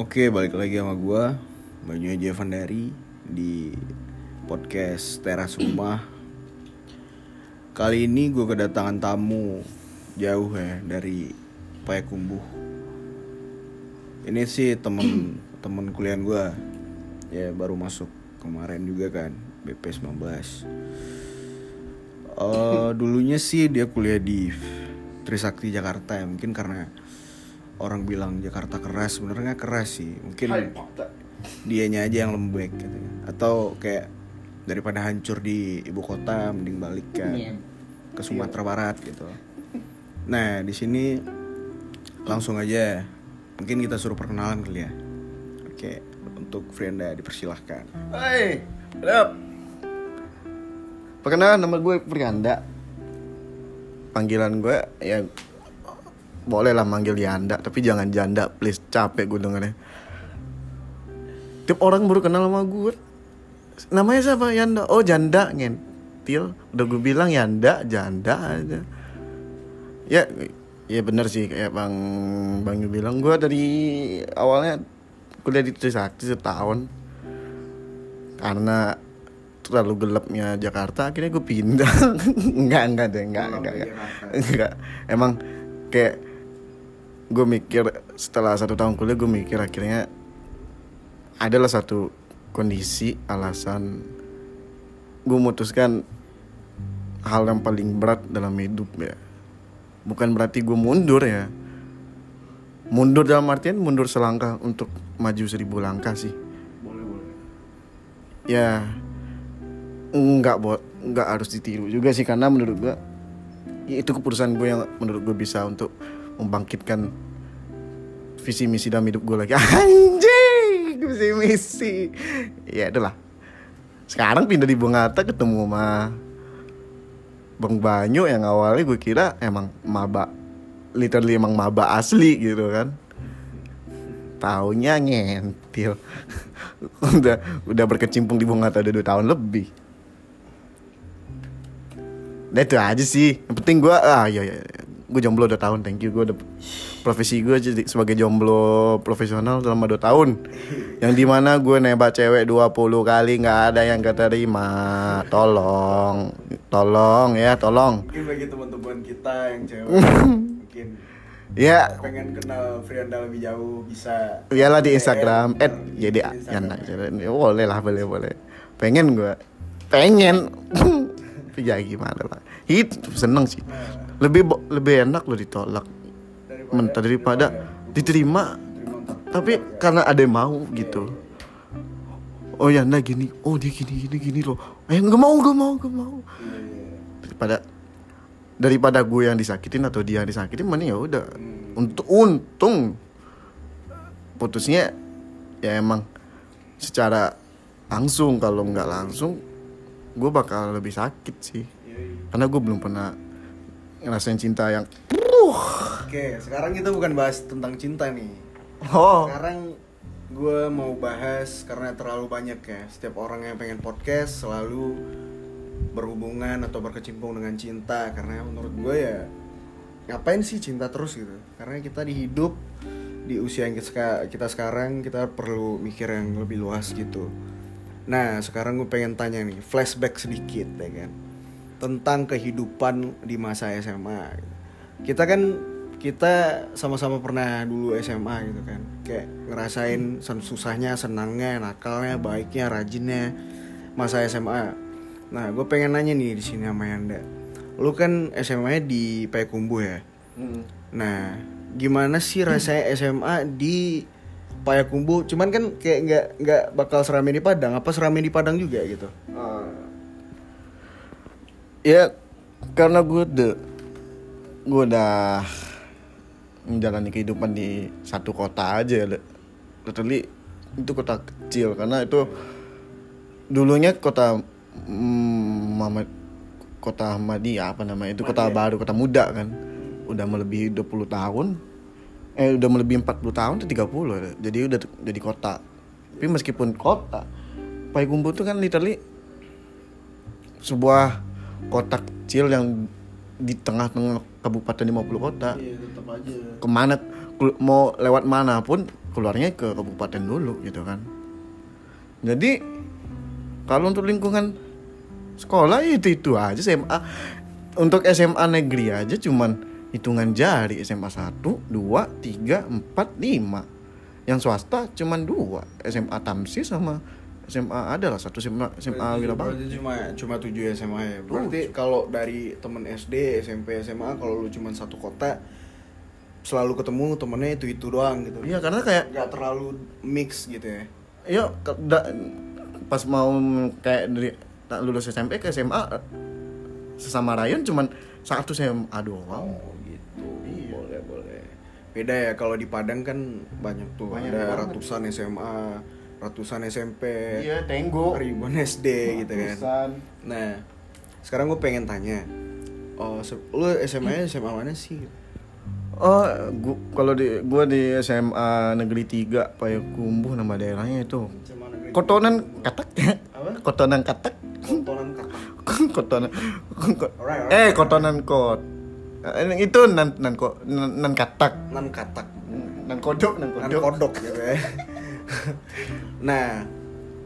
Oke, balik lagi sama gua Banyu Aja Vandari di podcast Teras Rumah. Kali ini gue kedatangan tamu jauh ya dari Payakumbuh. Ini sih temen temen kuliah gua ya baru masuk kemarin juga kan BP 19. Eh dulunya sih dia kuliah di Trisakti Jakarta ya mungkin karena orang bilang Jakarta keras sebenarnya keras sih. Mungkin dianya aja yang lembek gitu ya. atau kayak daripada hancur di ibu kota mending balik kan ke Sumatera Barat gitu. Nah di sini langsung aja. Mungkin kita suruh perkenalan kali ya. Oke untuk Frienda dipersilahkan. Hai, Dap. Perkenalan nama gue Prianda. Panggilan gue ya boleh lah manggil Yanda, tapi jangan janda, please. Capek gue dengernya. Tiap orang baru kenal sama gue. Namanya siapa? Yanda. Oh, janda ngentil. Udah gue bilang Yanda, janda aja. Ya, ya bener sih kayak Bang Bang bilang gue dari awalnya kuliah di Trisakti setahun karena terlalu gelapnya Jakarta akhirnya gue pindah enggak enggak deh enggak enggak enggak, enggak. emang kayak gue mikir setelah satu tahun kuliah gue mikir akhirnya adalah satu kondisi alasan gue memutuskan hal yang paling berat dalam hidup ya. Bukan berarti gue mundur ya. Mundur dalam artian mundur selangkah untuk maju seribu langkah sih. Boleh boleh. Ya nggak buat nggak harus ditiru juga sih karena menurut gua ya itu keputusan gue yang menurut gue bisa untuk membangkitkan visi misi dalam hidup gue lagi. Anjing visi misi. Ya itulah. Sekarang pindah di Bungata ketemu sama Bang Banyu yang awalnya gue kira emang maba literally emang maba asli gitu kan. Taunya ngentil. Udah udah berkecimpung di Bungata udah dua tahun lebih. Nah itu aja sih. Yang penting gue ah iya iya Gue jomblo 2 tahun thank you. Gue udah Profesi gue jadi sebagai jomblo profesional selama 2 tahun. Yang di mana gue nembak cewek 20 kali nggak ada yang keterima. Tolong. Tolong ya tolong. Mungkin bagi teman-teman kita yang cewek mungkin Ya. pengen kenal Frianda lebih jauh bisa Iyalah di Instagram eh, At jadi di ya boleh lah boleh boleh. Pengen gue Pengen. Tapi ya gimana lah. Itu seneng sih Lebih lebih enak lo ditolak. Daripada- Mentah daripada diterima Terima untuk Tapi karena ada yang mau gitu. Oh ya nah gini. Oh dia gini gini gini loh. Eh gak mau gak mau gak mau. Daripada Daripada gue yang disakitin atau dia yang disakitin Mending ya udah. Hmm. Untuk untung. Putusnya Ya emang Secara Langsung Kalau nggak langsung Gue bakal lebih sakit sih. Iya, iya. Karena gue belum pernah Ngerasain cinta yang Oke, sekarang kita bukan bahas tentang cinta nih. Oh Sekarang gue mau bahas karena terlalu banyak ya. Setiap orang yang pengen podcast selalu berhubungan atau berkecimpung dengan cinta karena menurut gue ya ngapain sih cinta terus gitu? Karena kita di hidup di usia yang kita, kita sekarang kita perlu mikir yang lebih luas gitu. Nah, sekarang gue pengen tanya nih, flashback sedikit ya kan. Tentang kehidupan di masa SMA. Kita kan kita sama-sama pernah dulu SMA gitu kan. Kayak ngerasain susahnya, senangnya, nakalnya, baiknya, rajinnya masa SMA. Nah, gue pengen nanya nih di sini sama Yanda. Lu kan SMA di Payakumbuh ya? Nah, gimana sih rasanya SMA di Payakumbuh? Cuman kan kayak nggak nggak bakal serame di Padang. Apa serame di Padang juga gitu? Ya karena gue udah gue udah menjalani kehidupan di satu kota aja Le. literally itu kota kecil. Karena itu dulunya kota mm, Muhammad kota Ahmadiyah apa namanya itu kota baru kota muda kan. Udah melebihi 20 tahun. Eh udah melebihi 40 tahun tuh 30 jadi udah jadi kota. Tapi meskipun kota Payakumbuh tuh kan literally sebuah kota kecil yang di tengah-tengah kabupaten 50 kota. Iya tetap aja. Ke mana mau lewat mana pun keluarnya ke kabupaten dulu gitu kan. Jadi kalau untuk lingkungan sekolah itu itu aja SMA untuk SMA negeri aja cuman hitungan jari SMA 1, 2, 3, 4, 5 yang swasta cuman dua SMA Tamsi sama SMA adalah satu SMA SMA Wirabakti Berarti cuma cuma tujuh SMA ya. Berarti kalau dari temen SD, SMP, SMA kalau lu cuma satu kota selalu ketemu temennya itu itu doang gitu. iya karena kayak Gak terlalu mix gitu ya. Iya, pas mau kayak dari tak lulus SMP ke SMA sesama Ryan cuman satu SMA doang. Oh gitu. Iya. Boleh boleh. Beda ya kalau di Padang kan banyak tuh Banyak ada banget. ratusan SMA, ratusan SMP, Iya, Tenggo. ribuan SD gitu kan. Nah, sekarang gue pengen tanya, oh lu SMA -nya SMA mana sih? Oh, gua kalau di gua di SMA Negeri 3 Payakumbuh nama daerahnya itu. Kotonan Katak ya? Apa? Kotonan Katak. Kontonan kata. kotonan ko- Alright, alright. Eh, Kotonan Kot. Eh, itu nan nan ko nan, nan Katak. Nan katak. Nan kodok, nan Nan kodok. kodok gitu ya. nah,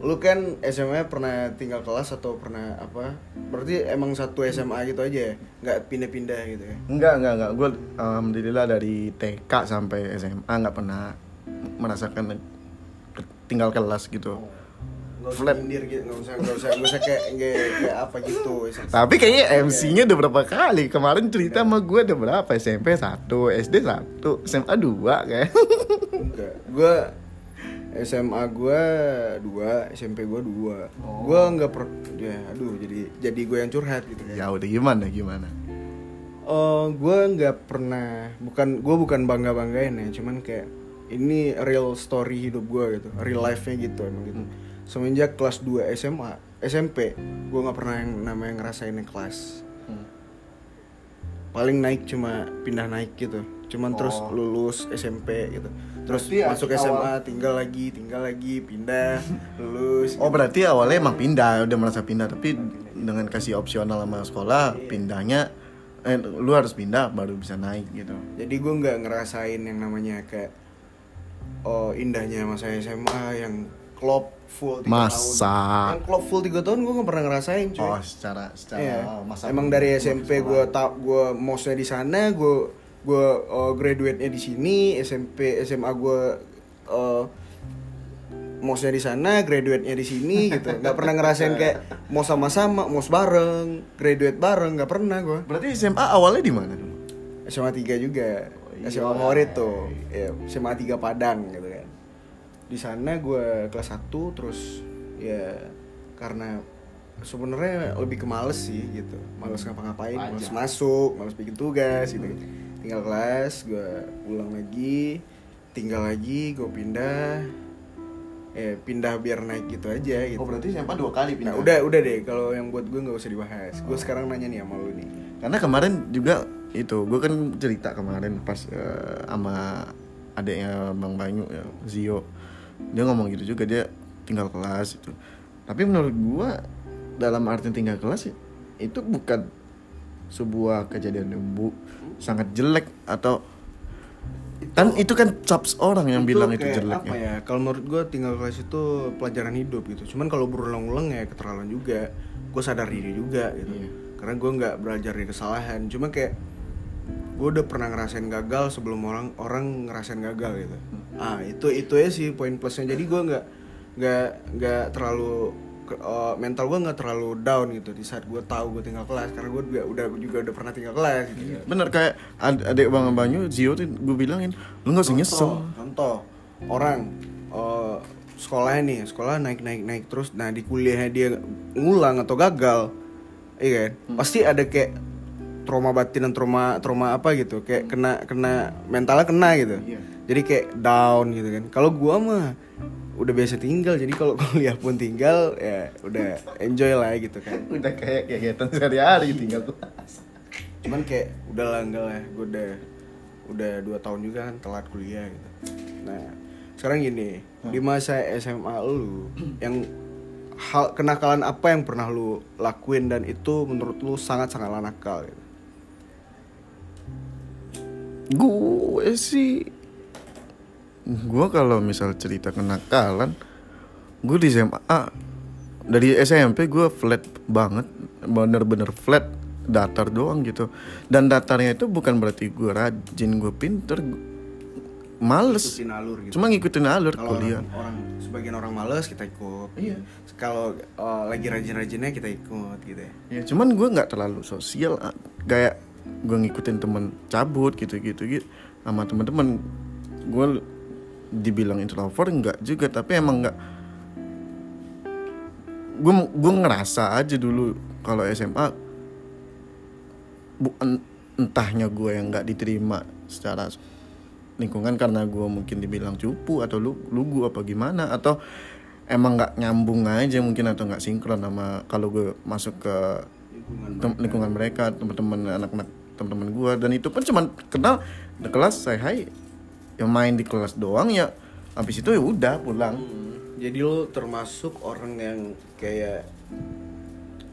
lu kan SMA pernah tinggal kelas atau pernah apa? Berarti emang satu SMA gitu aja ya? Nggak pindah-pindah gitu ya? Enggak, enggak, enggak. Gue alhamdulillah dari TK sampai SMA nggak pernah merasakan tinggal kelas gitu. Nggak usah Flat. nyindir gitu, nggak usah, nggak usah, nggak usah kayak, kayak, kayak apa gitu Tapi kayaknya MC-nya udah berapa kali. Kemarin cerita sama gue udah berapa? SMP 1, SD 1, SMA 2 kayak. Enggak, gue SMA gue dua, SMP gue dua. Oh. Gue nggak per, ya, aduh, jadi jadi gue yang curhat gitu kan. ya udah gimana gimana. Oh, gue nggak pernah, bukan gue bukan bangga banggain ya, cuman kayak ini real story hidup gue gitu, real life-nya gitu emang gitu. Semenjak kelas 2 SMA, SMP, gue nggak pernah yang namanya ngerasain naik kelas. Paling naik cuma pindah naik gitu, cuman terus Oh. lulus SMP gitu. Terus Berarti masuk awal- SMA, tinggal lagi, tinggal lagi, pindah, lulus. Oh berarti awalnya emang pindah, udah merasa pindah tapi dengan kasih opsional sama sekolah pindahnya eh lu harus pindah baru bisa naik gitu. jadi gue nggak ngerasain yang namanya kayak oh indahnya masa SMA yang klop full tiga Masa? tahun yang klop full tiga tahun gue nggak pernah ngerasain cuy Oh secara secara Iya. masa emang dari SMP gue tak gue mosnya di sana gue gue uh, graduate nya di sini SMP SMA gue uh, mosnya di sana graduate nya di sini gitu. Nggak pernah ngerasain kayak mos sama-sama mos bareng graduate bareng nggak pernah gue Berarti SMA awalnya di mana? SMA 3 juga. Iya. SMA favorit tuh. Ya, SMA 3 Padang gitu kan. Di sana gue kelas 1 terus ya karena sebenarnya lebih ke males sih gitu. Males ngapa-ngapain males masuk males bikin tugas gitu tinggal kelas gue ulang lagi tinggal lagi gue pindah. Eh pindah biar naik gitu aja gitu. Oh berarti SMA dua kali nah pindah. udah udah deh. Kalau yang buat gue nggak usah dibahas. Gue sekarang nanya nih sama lu nih. Karena kemarin juga itu gue kan cerita kemarin pas eh, sama adiknya Bang Banyu ya Zio. Dia ngomong gitu juga dia tinggal kelas itu. Tapi menurut gue dalam arti tinggal kelas itu bukan sebuah kejadian yang bu sangat jelek atau kan itu kan caps orang yang bilang itu jelek apa ya. ya kalau menurut gue tinggal kelas itu pelajaran hidup gitu cuman kalau berulang-ulang ya keterlaluan juga gue sadar diri juga gitu Iya. karena gue nggak belajar dari kesalahan cuma kayak gue udah pernah ngerasain gagal sebelum orang orang ngerasain gagal gitu Hmm. ah itu itu ya sih poin plusnya jadi gue nggak nggak nggak terlalu eh, mental gue nggak terlalu down gitu di saat gue tahu gue tinggal kelas karena gue juga udah juga udah pernah tinggal kelas gitu Bener kayak ad- adik Bang Banyu Zio tuh gue bilangin lu nggak usah nyesel. Contoh, orang eh, sekolahnya nih, sekolah naik naik naik terus, nah di kuliahnya dia ngulang atau gagal, iya kan? Pasti ada kayak trauma batin dan trauma trauma apa gitu, kayak kena kena mentalnya kena gitu. Iya. Jadi kayak down gitu kan. Kalau gua mah udah biasa tinggal, jadi kalau kuliah pun tinggal ya udah enjoy lah gitu kan. Udah kayak kegiatan sehari-hari tinggal kelas. cuman kayak udah lah enggak lah gue udah udah dua tahun juga kan telat kuliah gitu nah sekarang gini di masa SMA lu yang hal kenakalan apa yang pernah lu lakuin dan itu menurut lu sangat sangat nakal gitu gue sih gue kalau misal cerita kenakalan gue di SMA dari SMP gue flat banget bener-bener flat datar doang gitu. Dan datarnya itu bukan berarti gue rajin gue pinter males. Ikutin alur gitu. Cuma ngikutin alur kalau kuliah. orang, orang sebagian orang males kita ikut. Iya. kalau eh, lagi rajin-rajinnya kita ikut gitu ya. Ya cuman gue nggak terlalu sosial kayak gue ngikutin temen cabut gitu gitu gitu sama teman-teman gue dibilang introvert enggak juga. Tapi emang nggak. Gue gue ngerasa aja dulu kalau SMA bukan entahnya gue yang nggak diterima secara lingkungan karena gue mungkin dibilang cupu atau lu lugu apa gimana atau emang nggak nyambung aja mungkin atau nggak sinkron sama kalau gue masuk ke lingkungan tem- lingkungan mereka teman-teman anak-anak teman-teman gue dan itu pun cuman kenal di kelas saya hai yang main di kelas doang ya habis itu ya udah pulang. Hmm, jadi lo termasuk orang yang kayak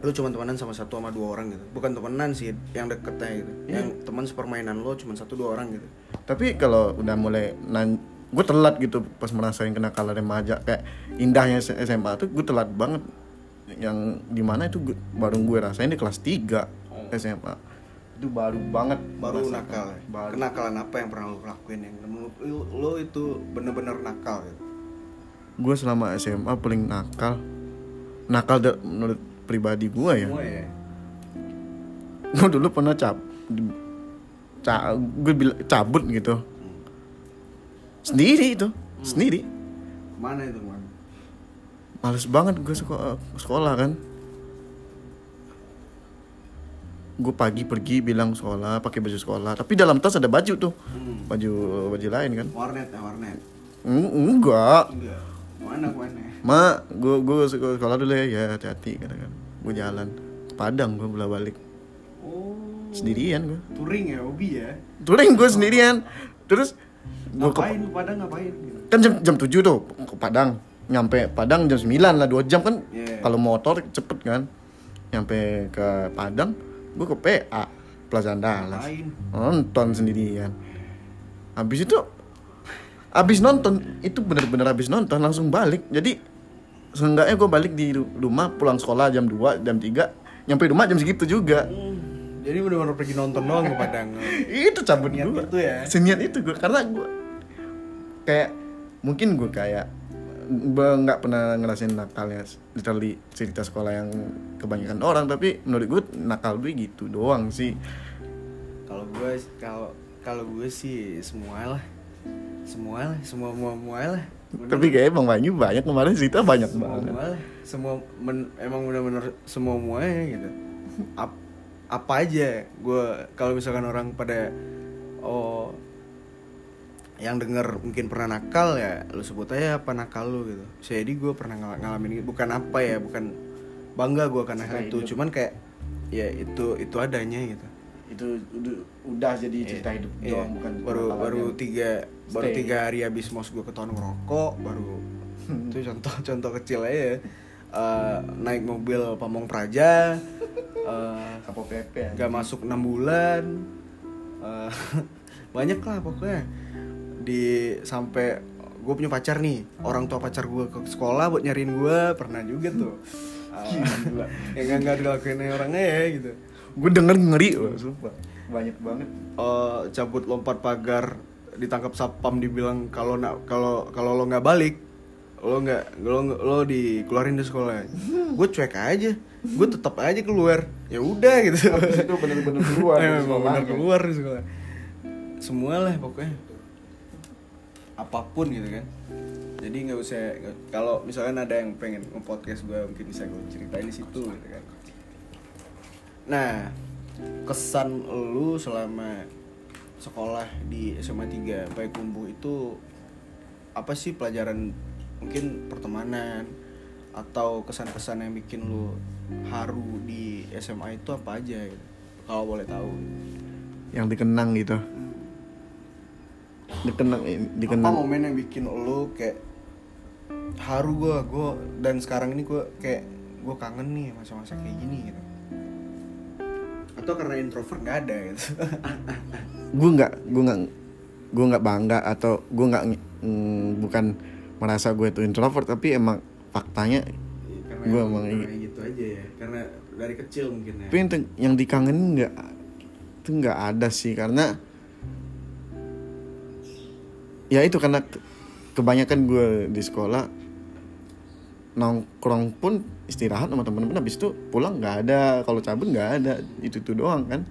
lo cuma temenan sama satu sama dua orang gitu. Bukan temenan sih yang deketnya gitu. Yang teman sepermainan lo cuma satu dua orang gitu. Tapi kalau udah mulai nan gue telat gitu pas merasain kenakalan remaja. Kayak indahnya SMA tuh gue telat banget. Yang di mana itu gue- baru gue rasain di kelas 3 SMA itu baru banget baru merasakan. nakal ya? baru. Kenakalan apa yang pernah lo lakuin yang menurut lo, itu bener-bener nakal gitu? Gue selama SMA paling nakal. Nakal da- menurut pribadi gue ya. Semua ya? Gue dulu pernah cap ca gue bilang cabut gitu. Sendiri itu sendiri. Mana itu man? Males banget gue sekolah, sekolah kan gue pagi pergi bilang sekolah pakai baju sekolah. Tapi dalam tas ada baju tuh. Hmm. baju baju lain kan. Warnet ya warnet. Eng- enggak. Enggak. Mana mana ma gue gue sekolah dulu ya. Ya hati-hati katakan gue jalan. Ke Padang gue bolak balik oh. Sendirian gue touring ya hobi ya? Touring gue sendirian. Terus gue ke ngapain? Pada ngapain? Kan jam jam 7 tuh ke Padang. Nyampe Padang jam 9 lah dua jam kan. Iya. kalau motor cepet kan. Nyampe ke Padang gue ke PA Plaza ngapain? Nonton sendirian. Habis itu habis nonton itu bener-bener habis nonton langsung balik. Jadi seenggaknya gue balik di ru- rumah pulang sekolah jam 2 jam 3 nyampe rumah jam segitu juga. Hmm, jadi benar-benar pergi nonton doang ke Padang. Itu cabut gue itu ya? seniat itu gue karena gue kayak mungkin gue kayak nggak pernah ngerasain nakalnya literally cerita sekolah yang kebanyakan orang tapi menurut gue nakal gue gitu doang sih. Kalau gue kalau kalau gue sih semua lah. Semua lah semua semua semua lah. Bener. tapi kayak Bang Banyu banyak kemarin cerita banyak semua banget. semua lah. Semua men- emang benar-benar semua semuanya gitu. Ap- apa aja gue kalau misalkan orang pada oh yang denger mungkin pernah nakal ya lu sebut aja apa nakal lu gitu. Jadi gue pernah ngal- ngalamin gitu. bukan apa ya bukan bangga gue karena hal itu. cuman kayak ya itu itu adanya gitu. Itu udah jadi Iya, baru baru tiga baru Stay. tiga hari habis mos gue ketahuan ngerokok baru itu contoh contoh kecil aja ya. Eh, naik mobil pamong praja Kapol PP gak masuk enam bulan Eh, banyak lah pokoknya di sampai gue punya pacar nih orang tua pacar gue ke sekolah buat nyariin gue pernah juga tuh. Eh, yang gak nggak dilakuin orangnya ya gitu. Gue denger ngeri loh sumpah. Banyak banget. Eh, cabut lompat pagar ditangkap sapam dibilang kalau nak kalau kalau lo nggak balik lo nggak lo lo dikeluarin dari sekolah. Gue cuek aja. Gue tetap aja keluar. Ya udah gitu. Itu bener-bener keluar keluar dari sekolah. Semua lah pokoknya apa pun gitu kan. Jadi nggak usah kalau misalkan ada yang pengen nge-podcast gue mungkin bisa gue ceritain di situ gitu kan. Nah kesan lu selama sekolah di SMA 3 Payakumbuh itu apa sih pelajaran mungkin pertemanan atau kesan-kesan yang bikin lu haru di SMA itu apa aja gitu kalau boleh tahu? Yang dikenang gitu dikenang eh, apa dikenang momen yang bikin lu kayak haru gue gue dan sekarang ini gue kayak gue kangen nih masa-masa kayak gini gitu. Atau karena introvert nggak ada gitu. Gue nggak gue nggak gue nggak bangga atau gue nggak mm, bukan merasa gue itu introvert tapi emang faktanya karena Gua emang emang gitu aja ya. Karena dari kecil mungkin ya. Tapi yang, yang dikangenin nggak itu nggak ada sih. Karena ya itu karena ke- kebanyakan gue di sekolah nongkrong pun istirahat sama temen-temen habis itu pulang nggak ada. Kalau cabut nggak ada itu itu doang kan.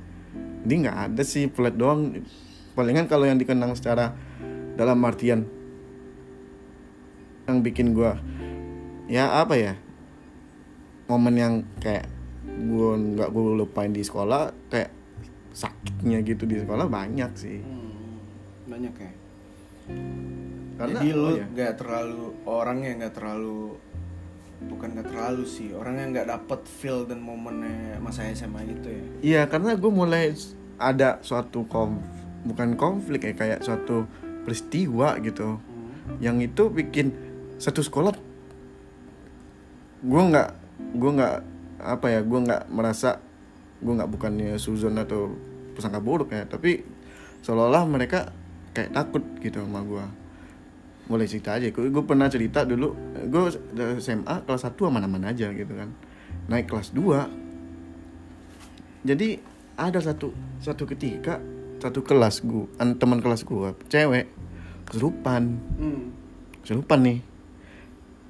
Jadi nggak ada sih flat doang. Palingan kalau yang dikenang secara dalam artian yang bikin gue ya apa ya momen yang kayak gue nggak gue lupain di sekolah kayak sakitnya gitu di sekolah banyak sih. Hmm, banyak ya Karena- jadi lu oh ya. nggak terlalu orang yang nggak terlalu bukan nggak terlalu sih orang yang nggak dapet feel dan momennya masa SMA gitu ya. Iya karena gue mulai ada suatu konf bukan konflik ya kayak suatu peristiwa gitu. Yang itu bikin satu sekolah gue nggak gue nggak apa ya gue nggak merasa gue nggak bukannya suzon atau persangka buruk ya tapi seolah-olah mereka kayak takut gitu sama gue mulai cerita aja. Gue pernah cerita dulu gue SMA kelas 1 aman-aman aja gitu kan. Naik kelas 2 jadi ada satu satu ketika satu kelas gue teman kelas gue cewek kesurupan. Hmm. kesurupan nih.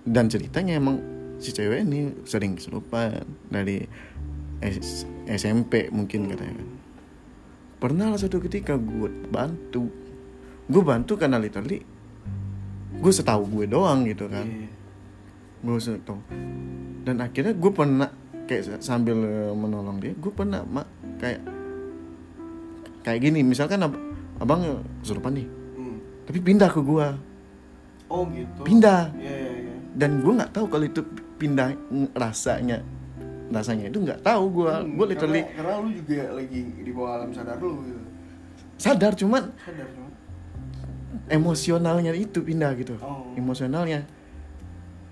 Dan ceritanya emang si cewek ini sering kesurupan dari S- SMP mungkin katanya kan. Pernah lah satu ketika gue bantu gue bantu karena literally gue setahu gue doang gitu kan Iya. gue setahu dan akhirnya gue pernah kayak sa- sambil menolong dia gue pernah mak kayak kayak gini misalkan ab- abang kesurupan nih Hmm. tapi pindah ke gue oh gitu Pindah. Iya, iya, iya. dan gue nggak tahu kalau itu pindah rasanya rasanya itu nggak tahu gue Hmm, gue literally karena, karena lu juga lagi di bawah alam sadar lu gitu sadar cuman sadar cuma emosionalnya itu pindah gitu. Oh. emosionalnya.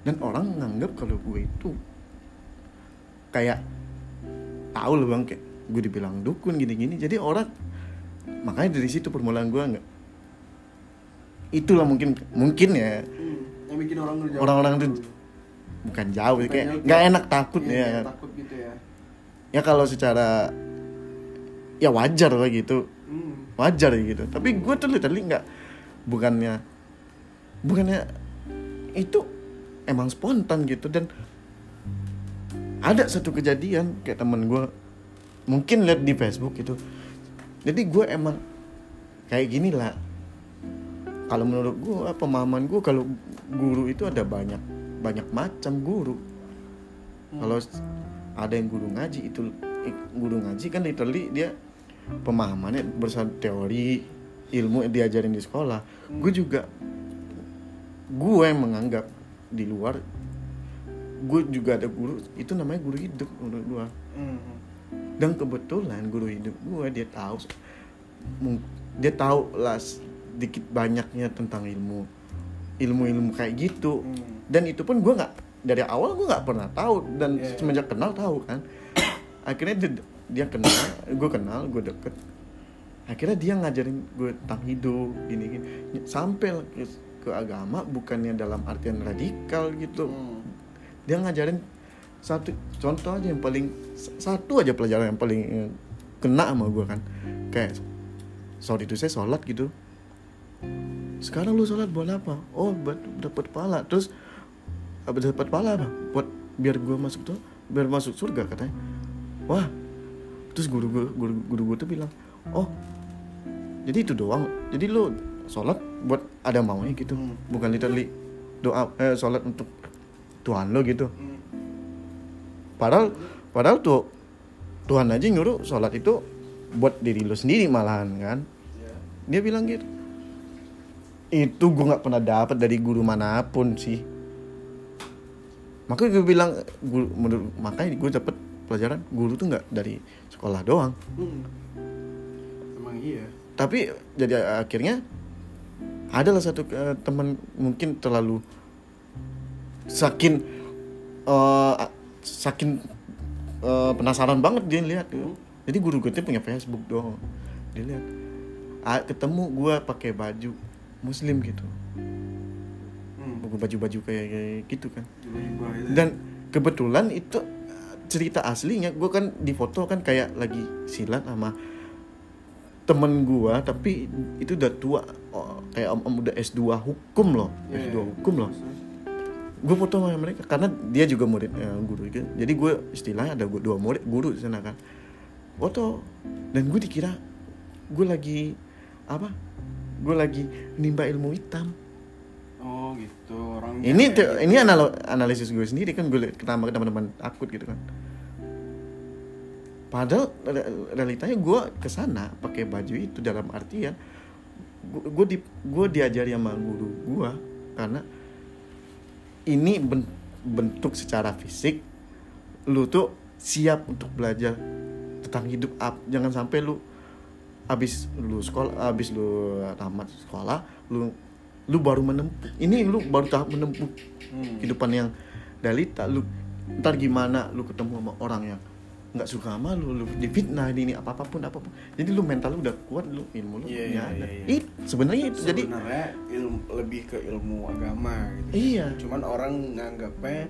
Dan orang nganggap kalau gue itu kayak tahu loh bang kayak gue dibilang dukun gini-gini. Jadi orang makanya dari situ permulaan gue nggak itulah mungkin mungkin ya. Hmm. yang bikin orang Orang-orang tuh bukan jauh Bukan kayak jauh, nggak kayak- enak takut Iya, ya. kayak takut gitu ya. Ya kalau secara ya wajar lah gitu. Hmm. wajar ya gitu. Tapi gue tuh literally nggak bukannya bukannya itu emang spontan gitu. Dan ada satu kejadian kayak temen gue mungkin lihat di Facebook gitu. Jadi gue emang kayak gini lah. Kalau menurut gue pemahaman gue kalau guru itu ada banyak banyak macam guru. Kalau ada yang guru ngaji itu guru ngaji kan literally dia pemahamannya bersama teori ilmu yang diajarin di sekolah gue juga gue yang menganggap di luar gue juga ada guru itu namanya guru hidup menurut gue Hmm. dan kebetulan guru hidup gue dia tahu dia tahu lah sedikit banyaknya tentang ilmu ilmu-ilmu kayak gitu Hmm. dan itu pun gue nggak dari awal gue nggak pernah tahu dan Iya. semenjak kenal tahu kan akhirnya dia, dia kenal gue kenal gue deket akhirnya dia ngajarin gue tentang hidup gini gini. Sampai ke, ke agama bukannya dalam artian radikal gitu. Hmm. dia ngajarin satu contoh aja yang paling satu aja pelajaran yang paling eh, kena sama gue kan. Kayak sorry itu saya sholat gitu. Sekarang lu sholat buat apa? Oh buat dapat pahala. Terus apa dapat pahala apa? Buat biar gue masuk tuh biar masuk surga katanya. Wah. Terus guru gue guru, guru gue tuh bilang oh jadi itu doang jadi lu sholat buat ada maunya gitu Hmm. bukan literally doa eh, sholat untuk Tuhan lo gitu Hmm. padahal padahal tuh Tuhan aja nyuruh sholat itu buat diri lo sendiri malahan kan Iya. dia bilang gitu itu gue nggak pernah dapat dari guru mana pun sih makanya gue bilang guru, menurut makanya gue dapet pelajaran guru tuh nggak dari sekolah doang Hmm. emang iya tapi jadi akhirnya adalah satu eh, teman mungkin terlalu saking eh, saking eh, penasaran banget dia lihat gitu. jadi guru gue tuh punya Facebook dong dia lihat ah, ketemu gue pakai baju muslim gitu Hmm. baju-baju kayak, kayak gitu kan itu. dan kebetulan itu uh, cerita aslinya gue kan di foto kan kayak lagi silat sama temen gua tapi itu udah tua. Oh, kayak om, om udah S2 hukum loh. Iya, S2 iya. hukum loh. Gue foto sama mereka karena dia juga murid eh, guru gitu. jadi gue istilahnya ada gua- dua murid guru di sana kan. Foto. Dan gue dikira gue lagi apa? Gue lagi nimba ilmu hitam. Oh gitu. Orang ini te- ini analisis gue sendiri kan gue kenapa teman-teman takut gitu kan padahal re- realitanya gue ke sana pakai baju itu dalam artian gue di gue diajari sama guru gue karena ini ben- bentuk secara fisik lu tuh siap untuk belajar tentang hidup up jangan sampai lu habis lu sekolah habis lu tamat sekolah lu lu baru menempuh ini lu baru tahap menempuh Hmm. kehidupan yang dalita lu ntar gimana lu ketemu sama orang yang nggak suka sama lu lu difitnah di ini apa apa pun apa pun jadi lu mental lu udah kuat lu ilmu lu Iya, punya iya, ada. iya, iya. It- sebenarnya itu jadi sebenarnya ilmu lebih ke ilmu agama gitu. iya Cuman orang nganggapnya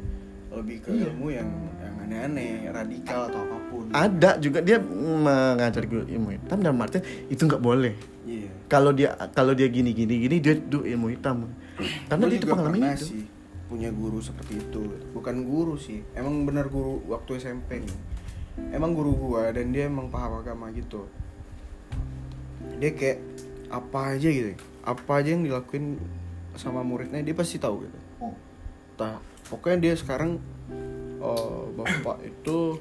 lebih ke Iya. ilmu yang yang aneh-aneh, radikal atau apa pun. ada juga dia mengajar gue ilmu hitam dalam artian itu nggak boleh Iya. kalau dia kalau dia gini gini gini dia itu ilmu hitam karena dia itu pengalaman itu sih punya guru seperti itu. Bukan guru sih, emang bener guru waktu SMP nih. Emang guru gua dan dia emang paham agama gitu. Dia kayak apa aja gitu, apa aja yang dilakuin sama muridnya dia pasti tahu gitu. Oh. Nah, pokoknya dia sekarang eh, bapak itu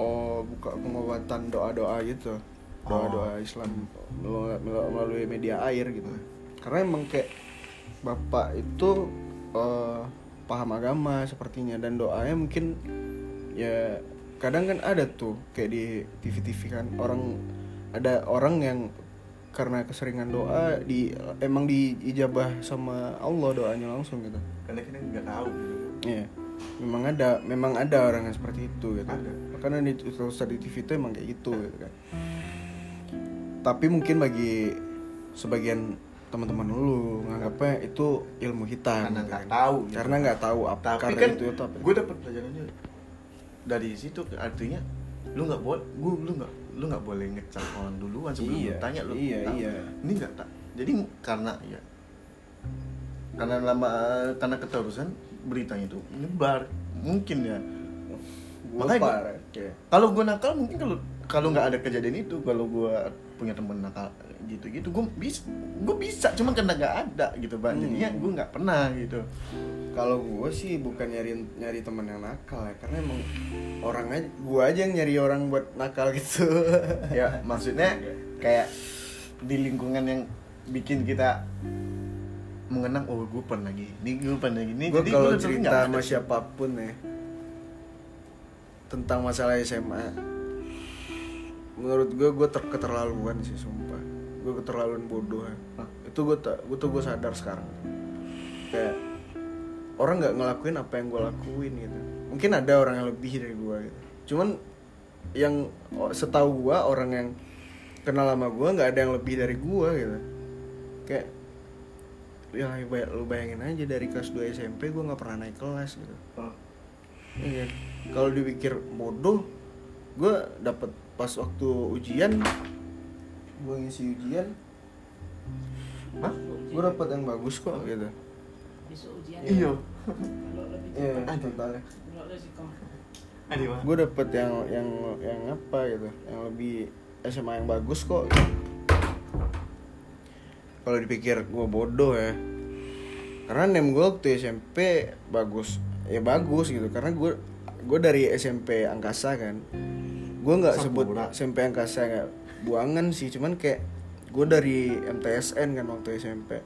oh buka pengobatan doa-doa gitu doa-doa Islam melu- melu- melalui media air gitu karena emang kayak bapak itu eh, paham agama sepertinya dan doanya mungkin ya kadang kan ada tuh kayak di TV-TV kan orang ada orang yang karena keseringan doa di emang diijabah sama Allah doanya langsung gitu karena kita nggak tahu. Iya. Memang ada, memang ada orang yang seperti itu gitu. Ada. Karena di terus di TV itu emang kayak gitu gitu kan. Tapi mungkin bagi sebagian teman-teman lu nganggapnya itu ilmu hitam Karena gitu nggak kan. tahu gitu. Karena nggak tahu apa tapi karena kan itu itu apa. gue dapet pelajarannya dari situ artinya lu nggak boleh gue lu nggak lu nggak boleh ngecap orang duluan sebelum Iya, lu tanya lu iya, tahu. iya. ini nggak tak jadi karena ya karena lama karena keterusan beritanya itu nyebar mungkin ya Gua makanya gua-. Kayak, kalau gue nakal mungkin kalau kalau nggak ada kejadian itu kalau gue punya temen nakal gitu gitu gue bisa gue bisa cuma karena nggak ada gitu bang Hmm. jadinya gue nggak pernah gitu Kalau gue sih bukan nyari nyari teman yang nakal ya, karena emang orang aja, gue aja yang nyari orang buat nakal gitu. ya maksudnya kayak di lingkungan yang bikin kita mengenang oh gue pernah gini gue pernah gini gue Jadi kalau cerita sama siapa pun ya tentang masalah SMA menurut gue gue ter keterlaluan sih sumpah gue keterlaluan bodoh ya. Itu gue tak gue tuh gue sadar sekarang kayak orang nggak ngelakuin apa yang gue lakuin gitu. Mungkin ada orang yang lebih dari gue gitu. Cuman yang setahu gue orang yang kenal sama gue nggak ada yang lebih dari gue gitu. Kayak ya bay- lu bayangin aja dari kelas 2 SMP gue nggak pernah naik kelas gitu. Oh. iya kalau dipikir bodoh gue dapet pas waktu ujian gue ngisi ujian. Hah? gue dapet yang bagus kok gitu. Besok ujian. Iya iya totalnya gue dapet yang yang yang apa gitu yang lebih SMA yang bagus kok. Kalau dipikir gue bodoh ya. Karena nem gue waktu SMP bagus ya bagus gitu. Karena gue gue dari SMP angkasa kan. Gue nggak sebut. SMP angkasa nggak buangan sih cuman kayak gue dari MTSN kan waktu SMP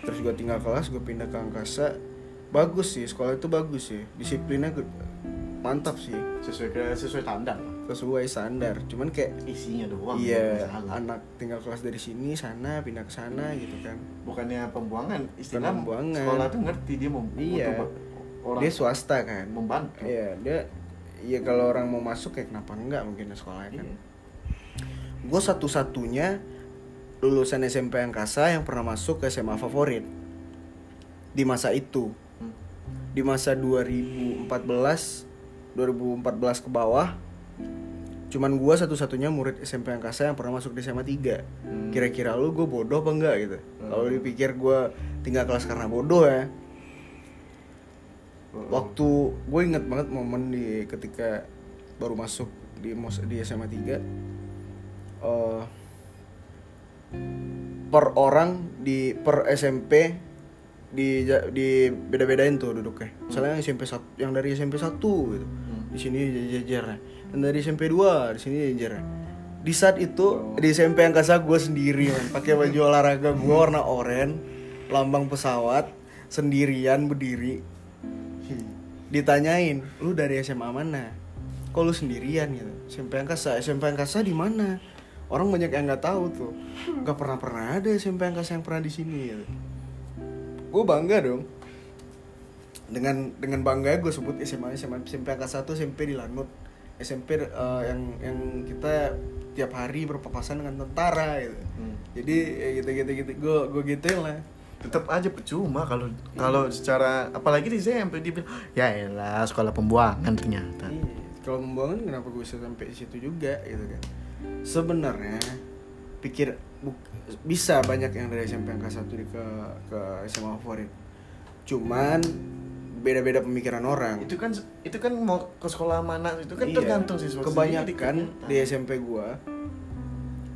terus gue tinggal kelas gue pindah ke angkasa bagus sih sekolah itu bagus sih disiplinnya mantap sih sesuai ke sesuai standar sesuai standar cuman kayak isinya doang iya anak tinggal kelas dari sini sana pindah ke sana gitu kan bukannya pembuangan istilah pembuangan. sekolah tuh ngerti dia mau Iya. orang dia swasta kan membantu iya dia ya kalau orang mau masuk ya kenapa enggak mungkin sekolahnya kan Iya. gue satu-satunya lulusan SMP Angkasa yang pernah masuk ke SMA favorit di masa itu. Di masa 2014 2014 ke bawah cuman gua satu-satunya murid SMP Angkasa yang pernah masuk di SMA 3 Hmm. kira-kira lu gue bodoh apa enggak gitu Hmm. kalau dipikir gua tinggal kelas karena bodoh ya waktu gue inget banget momen di ketika baru masuk di mos- di SMA 3 eh per orang di per SMP di di beda-bedain tuh duduknya. Misalnya yang SMP satu, yang dari SMP 1 gitu. Di sini jajarnya. Dan dari SMP 2 di sini jajarnya. Di saat itu di SMP angkasa gue sendiri man. pakai baju olahraga gue warna oranye, lambang pesawat, sendirian berdiri. Ditanyain, "Lu dari SMA mana?" Kok lu sendirian gitu? SMP angkasa. SMP angkasa di mana? Orang banyak yang nggak tahu tuh. Gak pernah pernah ada SMP angkasa yang pernah di sini gitu gue bangga dong. Dengan dengan bangga gue sebut SMA SMA SMP angkasa 1 SMP di Lanut. SMP eh, yang yang kita tiap hari berpapasan dengan tentara gitu. Hmm. jadi ya gitu gitu gitu. Gue gue gituin lah. Tetap aja percuma kalau kalau secara apalagi di SMP dibilang ya elah sekolah pembuangan ternyata. Iya, kalau membangun kenapa gue bisa sampai situ juga gitu kan. Sebenarnya pikir bisa banyak yang dari SMP angka 1 di ke ke SMA favorit cuman beda-beda pemikiran orang itu kan itu kan mau ke sekolah mana itu kan Iya. tergantung siswa kebanyakan kan. di SMP gua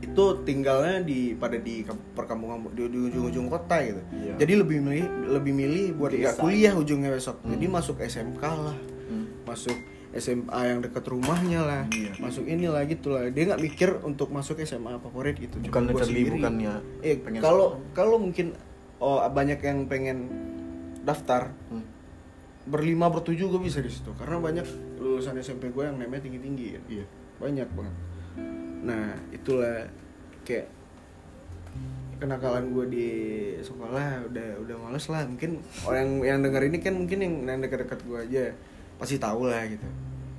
itu tinggalnya di pada di perkampungan di, di ujung-ujung kota gitu Iya. jadi lebih milih lebih milih buat nggak kuliah ujungnya besok jadi Hmm. masuk SMK lah Hmm. masuk SMA yang dekat rumahnya lah. Iya. masuk inilah gitu lah. Dia nggak mikir untuk masuk SMA favorit gitu. Cuma bukan literally sendiri. bukannya eh kalau kalau mungkin oh banyak yang pengen daftar Hmm. berlima bertujuh gue bisa di situ. Karena banyak lulusan SMP gue yang namanya tinggi tinggi ya Iya. banyak banget. Nah itulah kayak kenakalan gue di sekolah. Udah udah males lah. Mungkin orang yang denger ini kan mungkin yang yang dekat-dekat gue aja pasti tahu lah gitu.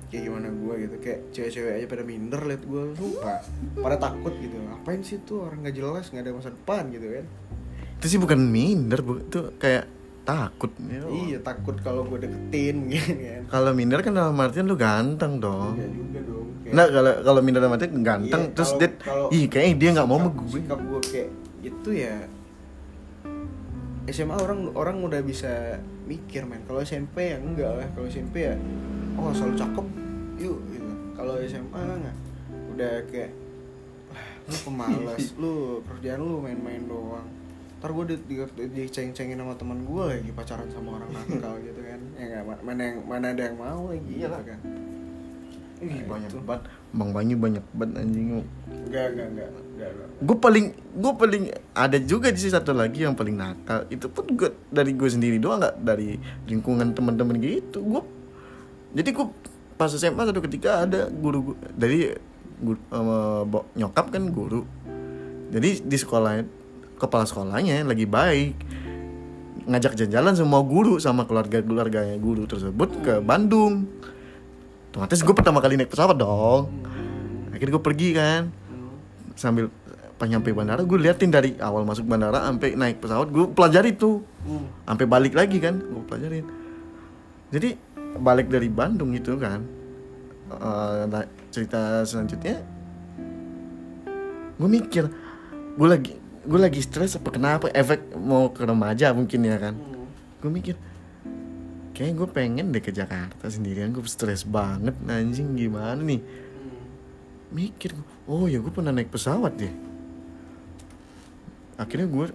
Kayak gimana gue gitu. Kayak cewek-cewek aja pada minder liat gue sumpah pada takut gitu. Ngapain sih tuh orang nggak jelas nggak ada masa depan gitu kan? Itu sih bukan minder bu itu kayak takut. Ya. iya takut kalau gue deketin mungkin kan. Kalau minder kan dalam artian lu ganteng dong. Iya juga dong kayak- Nah kalau kalau minder dalam artian ganteng Iya, terus kalau- dia kalau- ih kayaknya dia nggak mau sama gue sikap gue kayak itu ya SMA orang orang udah bisa mikir men. Kalau SMP ya enggak lah. Kalau SMP ya oh selalu cakep yuk gitu. Kalau SMA enggak. Udah kayak "Lah, lu pemalas lu kerjaan lu main-main doang. Ntar gue di, di, diceng-cengin sama teman gue lagi pacaran sama orang nakal gitu kan. Ya nggak ma- mana yang mana ada yang mau lagi gitu kan Ih, Nah, banyak banget. Bang banyu banyak banget anjing. Enggak enggak enggak gue paling gue paling ada juga sih satu lagi yang paling nakal. Itu pun gue dari gue sendiri doang nggak dari lingkungan teman-teman gitu. Gue jadi gue pas SMA satu ketika ada guru gua- dari guru, bo- nyokap kan guru. Jadi di sekolah kepala sekolahnya lagi baik. Ngajak jalan-jalan semua guru sama keluarga keluarganya guru tersebut ke Bandung otomatis gue pertama kali naik pesawat dong. Akhirnya gue pergi kan. Sambil pas nyampe bandara gue liatin dari awal masuk bandara sampai naik pesawat gue pelajari tuh. Sampai balik lagi kan gue pelajarin. Jadi balik dari Bandung itu kan nah, cerita selanjutnya gue mikir gue lagi gue lagi stres apa kenapa efek mau ke remaja mungkin ya kan. Gue mikir kayaknya gue pengen deh ke Jakarta sendirian gue stres banget anjing gimana nih? Mikir oh ya gue pernah naik pesawat deh akhirnya gue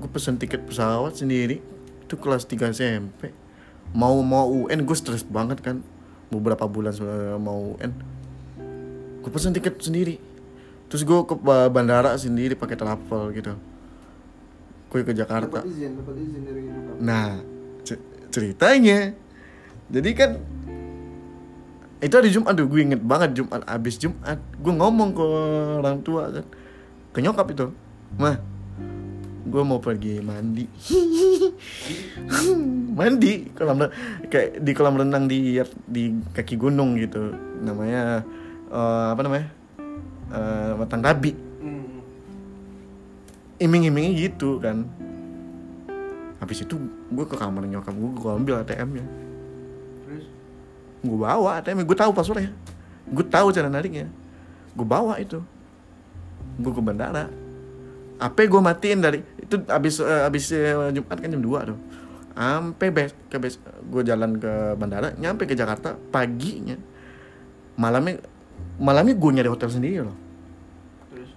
gue pesen tiket pesawat sendiri itu kelas 3 SMP mau mau UN gue stres banget kan. Beberapa bulan sebelum mau UN gue pesen tiket sendiri. Terus gue ke ba- bandara sendiri pakai travel gitu. Gue ke Jakarta. Dapat izin dapat izin dari Nah, ceritanya, jadi kan itu hari Jumat tuh, gue inget banget Jumat abis Jumat, gue ngomong ke orang tua kan, ke nyokap itu, mah, gue mau pergi mandi. Mandi kolam kayak di kolam renang di di kaki gunung gitu. Namanya eh, apa namanya? Eh, matang rabi. Hmm. iming-imingnya gitu kan habis itu gue ke kamar nyokap gue gue ambil ATM nya Terus? Gue bawa ATM gue tahu passwordnya. Gue tahu cara nariknya. Gue bawa itu. Gue ke bandara. HP gue matiin dari itu abis eh, abis eh, Jumat kan jam 2 tuh. Sampai bes ke bes gue jalan ke bandara nyampe ke Jakarta paginya. Malamnya malamnya gue nyari hotel sendiri loh. Terus?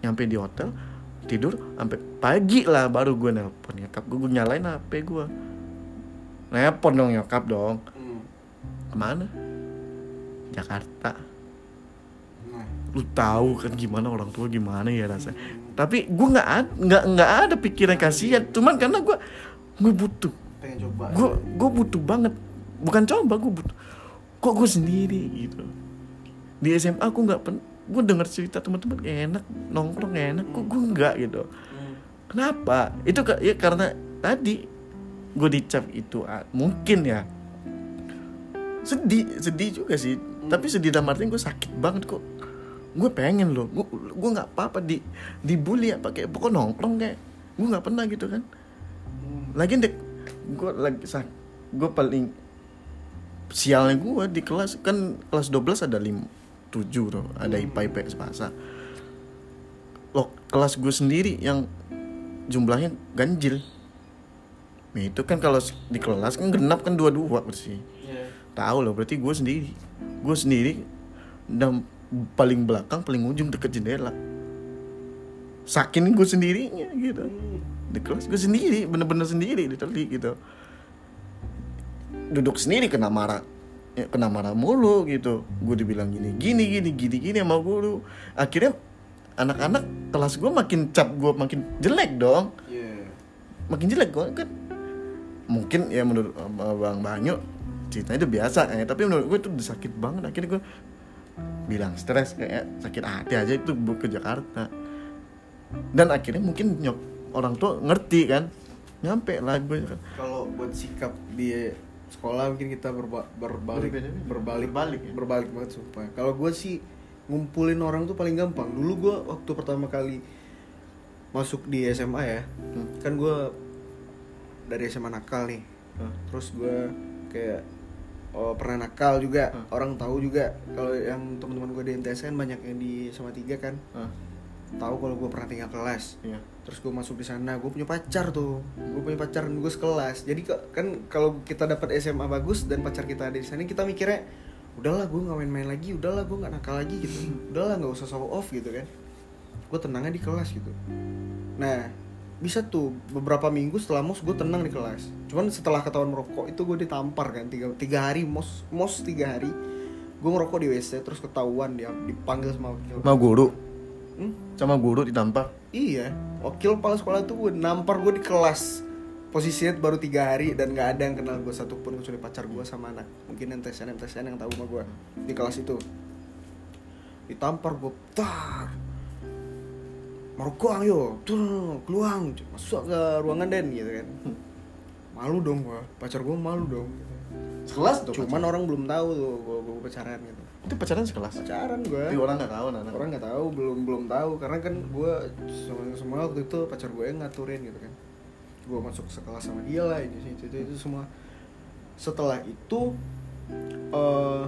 Nyampe di hotel tidur sampai pagi lah baru gue nelpon. Nyokap gue gue nyalain HP gue nelpon dong nyokap dong. Hmm. ke mana? Jakarta. Nah lu tahu kan gimana orang tua gimana ya rasanya. Tapi gue nggak nggak nggak ada pikiran kasihan. Cuman karena gue gue butuh. Gue gue butuh banget. Bukan coba gue butuh. Kok gue sendiri gitu? Di SMA aku nggak pen gue dengar cerita teman-teman enak nongkrong enak kok gue nggak gitu. Kenapa? Itu ya karena tadi gue dicap itu mungkin ya. Sedih sedih juga sih. Tapi sedih dalam artian gue sakit banget kok. Gue pengen loh gue gue nggak apa-apa di dibully apa kayak pokok nongkrong kayak gue nggak pernah gitu kan. Lagi dek gue lagi sak gue paling sialnya gue di kelas kan kelas 12 ada lim 7 tuh ada IPA IPS bahasa lo kelas gue sendiri yang jumlahnya ganjil. Nah, itu kan kalau di kelas kan genap kan dua-dua bersih Iya. tahu loh berarti gue sendiri. Gue sendiri dan paling belakang paling ujung deket jendela. Saking gue sendirinya gitu. Hmm. di kelas gue sendiri bener-bener sendiri literally gitu. Duduk sendiri kena marah ya, kena marah mulu gitu. Gue dibilang gini gini gini gini gini sama guru. Akhirnya anak-anak kelas gue makin cap gue makin jelek dong. Iya. makin jelek gue kan. Mungkin ya menurut bang Banyu ceritanya itu biasa ya tapi menurut gue itu sakit banget. Akhirnya gue bilang stres kayak sakit hati aja itu ke Jakarta. Dan akhirnya mungkin nyok orang tua ngerti kan. Nyampe lah gue kan. Kalau buat sikap di sekolah mungkin kita berba- berbalik berbalik Berbalik ya? berbalik banget sumpah. Kalau gue sih ngumpulin orang tuh paling gampang. Dulu gue waktu pertama kali masuk di SMA ya Hmm. kan gue dari SMA nakal nih. Hmm. terus gue kayak oh, pernah nakal juga. Hmm. orang tahu juga. Kalau yang teman-teman gue di MTSN banyak yang di SMA 3 kan. Ah, tahu kalau gue pernah tinggal kelas. Iya terus gue masuk di sana gue punya pacar tuh. Gue punya pacar gue sekelas. Jadi kan kalau kita dapat SMA bagus dan pacar kita ada di sana kita mikirnya udahlah gue nggak main-main lagi udahlah gue nggak nakal lagi gitu. Udahlah nggak usah show off gitu kan. Gue tenangnya di kelas gitu. Nah bisa tuh beberapa minggu setelah mos gue tenang di kelas. Cuman setelah ketahuan merokok itu gue ditampar kan tiga, tiga hari mos mos tiga hari gue ngerokok di WC terus ketahuan dia dipanggil sama mau guru Hmm? sama guru ditampar. Iya, wakil kepala sekolah tuh gue nampar gue di kelas. Posisinya baru tiga hari dan gak ada yang kenal gue satupun kecuali pacar gue sama anak. Mungkin MTSN, MTSN yang tahu sama gue di kelas itu. Ditampar gue, tar. Merokok ayo, tuh keluar Masuk ke ruangan Den gitu kan. Malu dong gue, pacar gue malu dong. Sekelas tuh Cuman orang belum tahu tuh gue pacaran gitu itu pacaran sekelas? Pacaran gue tapi orang nggak tahu anak orang nggak tahu belum belum tahu. Karena kan gue semua, semua waktu itu pacar gue yang ngaturin gitu kan. Gue masuk sekelas sama dia lah ini itu, itu itu semua. Setelah itu eh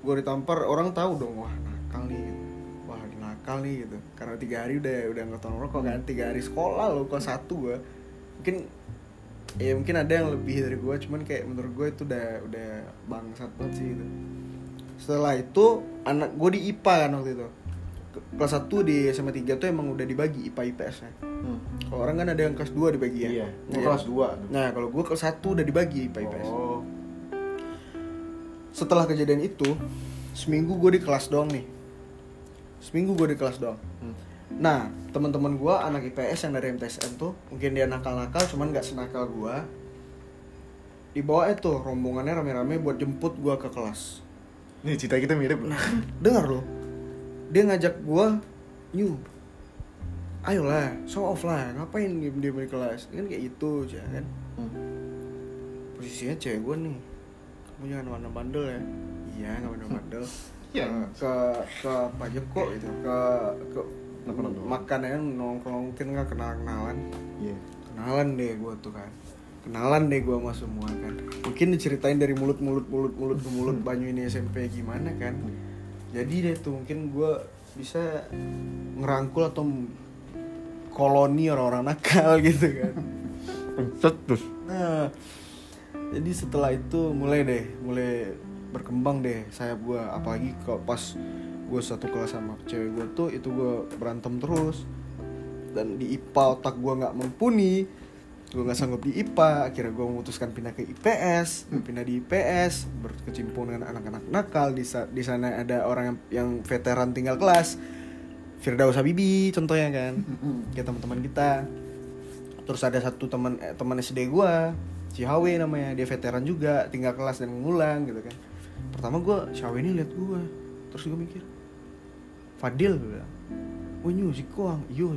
gue ditampar orang tahu dong wah nakal nih. Gitu. wah nakal nih gitu. Karena tiga hari udah udah nggak tahu rokok kan. Tiga hari sekolah loh kelas satu gue mungkin ya mungkin ada yang lebih dari gue cuman kayak menurut gue itu udah udah bangsat banget sih gitu setelah itu anak gue di IPA kan waktu itu Ke- kelas 1 di SMA 3 tuh emang udah dibagi IPA IPS nya Hmm. kalau orang kan ada yang kelas 2 dibagi ya Iya, Iya. kelas dua tuh. nah kalau gue kelas 1 udah dibagi IPA IPS oh setelah kejadian itu seminggu gue di kelas doang nih seminggu gue di kelas doang Hmm. nah teman-teman gue anak IPS yang dari MTSN tuh mungkin dia nakal-nakal cuman nggak senakal gue dibawa itu rombongannya rame-rame buat jemput gue ke kelas Nih cerita kita mirip. Nah, dengar loh. Dia ngajak gua, "Nyu. ayolah show off lah ngapain diem diem di kelas kan kayak gitu aja kan Hmm. posisinya cewek gue nih kamu jangan mana bandel ya iya nggak mana bandel Iya. ke ke apa aja kok gitu ke ke Nongkrong. makan ya nongkrong mungkin nggak kenal kenalan Iya. kenalan deh gue tuh kan kenalan deh gue sama semua kan. Mungkin diceritain dari mulut mulut mulut mulut ke mulut banyu ini SMP gimana kan. Jadi deh tuh mungkin gue bisa ngerangkul atau koloni orang-orang nakal gitu kan. Terus. nah jadi setelah itu mulai deh mulai berkembang deh sayap gue apalagi kalau pas gue satu kelas sama cewek gue tuh itu gue berantem terus. Dan di IPA otak gue nggak mumpuni gue nggak sanggup di IPA akhirnya gue memutuskan pindah ke IPS Gua pindah di IPS berkecimpung dengan anak-anak nakal. Di di sana ada orang yang, yang veteran tinggal kelas. Firdaus Habibi contohnya kan kayak teman-teman kita. Terus ada satu teman eh, teman SD gua si Hawe namanya dia veteran juga tinggal kelas dan ngulang gitu kan. Pertama gua si Hawe ini lihat gua. Terus gua mikir Fadil gua bilang. Oh nyu si Kuang iyo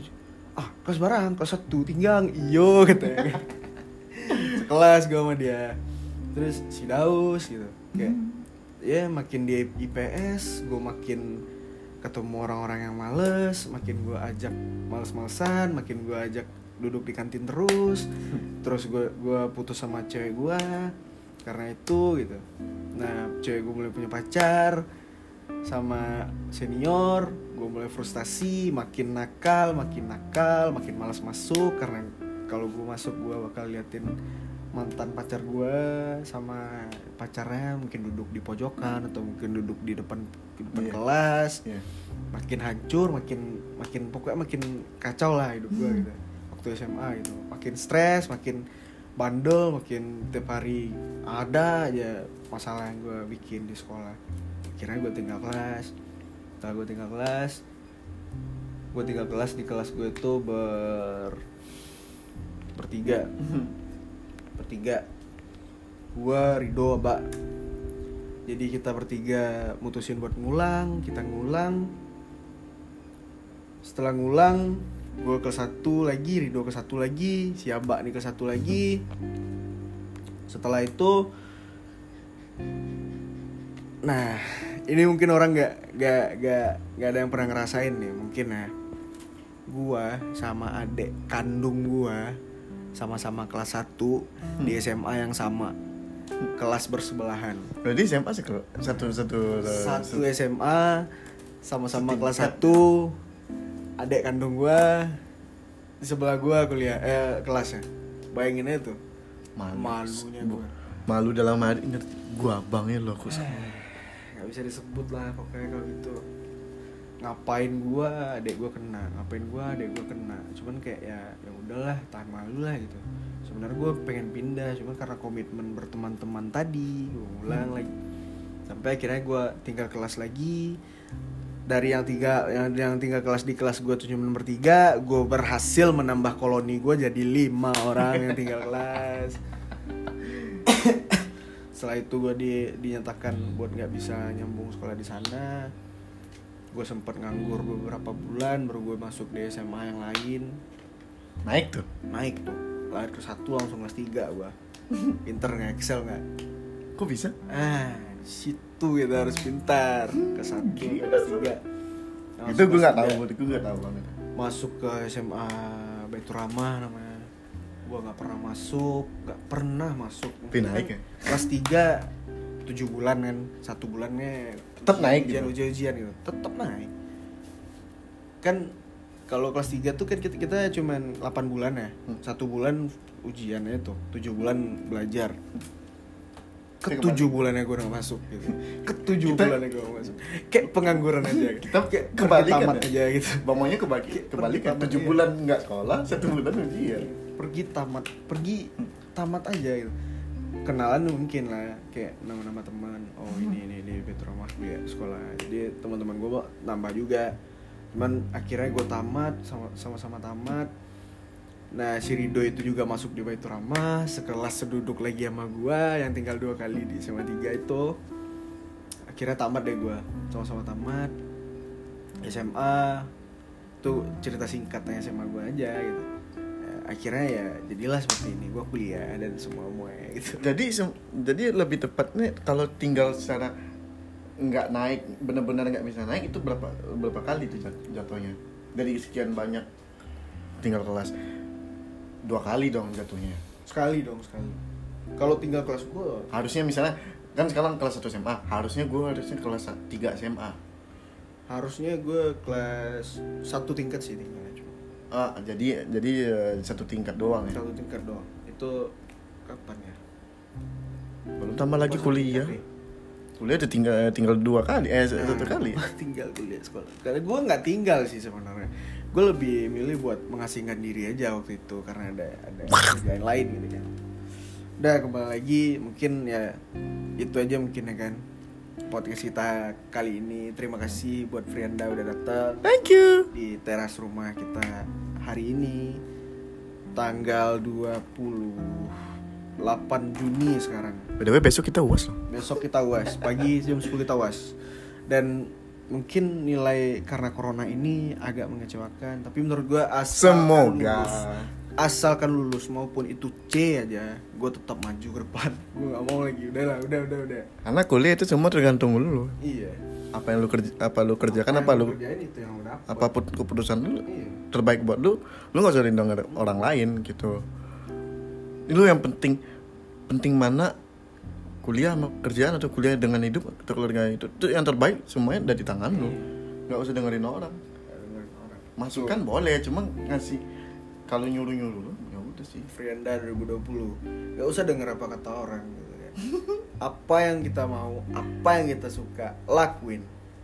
ah kelas barang kelas satu tinggal iyo katanya sekelas gua sama dia. Terus si Daus gitu. Kayak ya makin di IPS gue makin ketemu orang-orang yang males makin gue ajak males-malesan makin gue ajak duduk di kantin terus. Terus gue gua putus sama cewek gue karena itu gitu. Nah cewek gue mulai punya pacar sama senior gue mulai frustasi makin nakal makin nakal makin malas masuk karena kalau gue masuk gue bakal liatin mantan pacar gue sama pacarnya mungkin duduk di pojokan atau mungkin duduk di depan di depan Iya. kelas Iya. makin hancur makin makin pokoknya makin kacau lah hidup gue Hmm. gitu waktu SMA gitu makin stres makin bandel makin tiap hari ada aja masalah yang gue bikin di sekolah akhirnya gue tinggal kelas setelah gue tinggal kelas. Gue tinggal kelas di kelas gue itu ber bertiga. Bertiga. Gue Rido Mbak. Jadi kita bertiga mutusin buat ngulang kita ngulang. Setelah ngulang gue ke satu lagi Rido ke satu lagi si Abak nih ke satu lagi. Setelah itu nah ini mungkin orang nggak nggak nggak nggak ada yang pernah ngerasain nih mungkin ya. Gua sama adek kandung gua sama-sama kelas 1 di SMA yang sama kelas bersebelahan. Berarti SMA sekelo- satu satu satu SMA sama-sama kelas 1 adek kandung gua di sebelah gua kuliah eh kelasnya bayangin aja tuh Malu. malunya gua. Malu dalam hati ingat gua abangnya loh kok nggak bisa disebut lah pokoknya kalau gitu. Ngapain gua adek gua kena. Ngapain gua adek gua kena. Cuman kayak ya ya udahlah tahan malu lah gitu. Sebenarnya gua pengen pindah cuman karena komitmen berteman-teman tadi gua ngulang lagi. Sampai akhirnya gua tinggal kelas lagi. Dari yang tiga yang yang tinggal kelas di kelas gua tuh cuma nomor tiga gue berhasil menambah koloni gua jadi lima orang yang tinggal kelas setelah itu gue di, dinyatakan buat nggak bisa nyambung sekolah di sana. Gue sempet nganggur beberapa bulan baru gue masuk di SMA yang lain. Naik tuh? Naik tuh. Lahir ke satu langsung kelas tiga gue pinter nggak excel nggak? Kok bisa? Ah situ kita harus pintar ke satu ke kelas tiga. Itu gue nggak tahu gue nggak tahu banget. Masuk ke SMA Baitur Rahmah namanya gue nggak pernah masuk nggak pernah masuk Tapi naik ya? kelas 3 tujuh bulan kan satu bulannya Tetep naik ujian gitu? ujian ujian gitu tetap naik kan kalau kelas 3 tuh kan kita, kita cuman 8 bulan ya Hmm. satu bulan ujiannya tuh tujuh bulan belajar ke Kayak tujuh bulannya gue udah gak masuk gitu ke tujuh Kita- bulannya gue gak masuk kayak pengangguran aja gitu. Kita kayak kebalikan tamat ya? aja gitu bang maunya kebalik kebalikan tujuh iya. bulan nggak sekolah satu bulan ujian pergi tamat pergi tamat aja gitu. Kenalan mungkin lah kayak nama-nama teman oh ini ini ini Petro Mas ya sekolah. Jadi teman-teman gue nambah juga. Cuman akhirnya gue tamat sama sama-sama tamat. Nah si Rido itu juga masuk di Baitur Rahmah sekelas seduduk lagi sama gue yang tinggal dua kali di SMA 3 itu. Akhirnya tamat deh gue sama-sama tamat. SMA itu cerita singkatnya SMA gue aja gitu akhirnya ya jadilah seperti ini gue kuliah dan semua semuanya gitu. Jadi jadi lebih tepatnya kalau tinggal secara nggak naik benar-benar nggak bisa naik itu berapa berapa kali tuh jat- jatuhnya? Dari sekian banyak tinggal kelas dua kali dong jatuhnya. Sekali dong sekali. Kalau tinggal kelas gue harusnya misalnya kan sekarang kelas 1 SMA harusnya gue harusnya kelas 3 SMA harusnya gue kelas satu tingkat sih tinggalnya ah jadi jadi eh, satu tingkat doang ya? Satu tingkat doang. Itu kapan ya? Belum tambah lagi kuliah. tingkat, kuliah udah tinggal tinggal dua kali eh satu Nah, kali. tinggal kuliah sekolah. Karena gue nggak tinggal sih sebenarnya. Gue lebih milih buat mengasingkan diri aja waktu itu karena ada ada kerjaan lain gitu kan udah kembali lagi mungkin ya itu aja mungkin ya kan podcast kita kali ini. Terima kasih buat Frianda udah datang thank you. di teras rumah kita hari ini tanggal 28 Juni sekarang. Btw besok kita uas loh. Besok kita uas pagi jam 10 kita uas dan mungkin nilai karena corona ini agak mengecewakan tapi menurut gua Semoga. lulus, asalkan lulus maupun itu C aja gue tetap maju ke depan. Gue nggak mau lagi. Udah lah udah udah udah. Karena kuliah itu semua tergantung lu. Iya. Apa yang lu kerja apa lu kerjakan apa, yang lu kerjain itu yang udah apa pun keputusan lu. Iya. Terbaik buat lu lu nggak usah rindong orang lain gitu. Lu yang penting penting mana kuliah sama kerjaan atau kuliah dengan hidup atau keluarga itu itu yang terbaik semuanya ada di tangan lu. Nggak usah dengerin orang. Dengerin orang. Masukan boleh cuma ngasih kalau nyuruh nyuruh lu ya udah sih. Frienda 2020 Gak usah denger apa kata orang gitu kan. Apa yang kita mau Apa yang kita suka Lakuin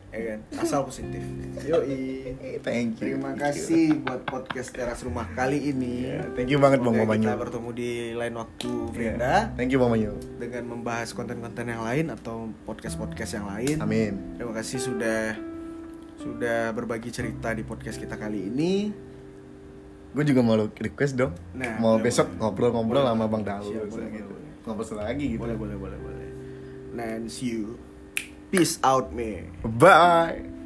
ya kan? Asal positif. Yoi. Thank Terima kasih buat podcast teras rumah kali ini. Thank you banget bang Mamanyu. Kita bertemu di lain waktu Frienda. thank you Mamanyu. Dengan membahas konten-konten yang lain Atau podcast-podcast yang lain. Amin. Terima kasih sudah Sudah berbagi cerita di podcast kita kali ini gue juga mau request dong Nah, mau boleh, besok ngobrol-ngobrol sama bang Siap, boleh, gitu. boleh, ngobrol lagi gitu Boleh boleh boleh boleh. And see you. Peace out, man. bye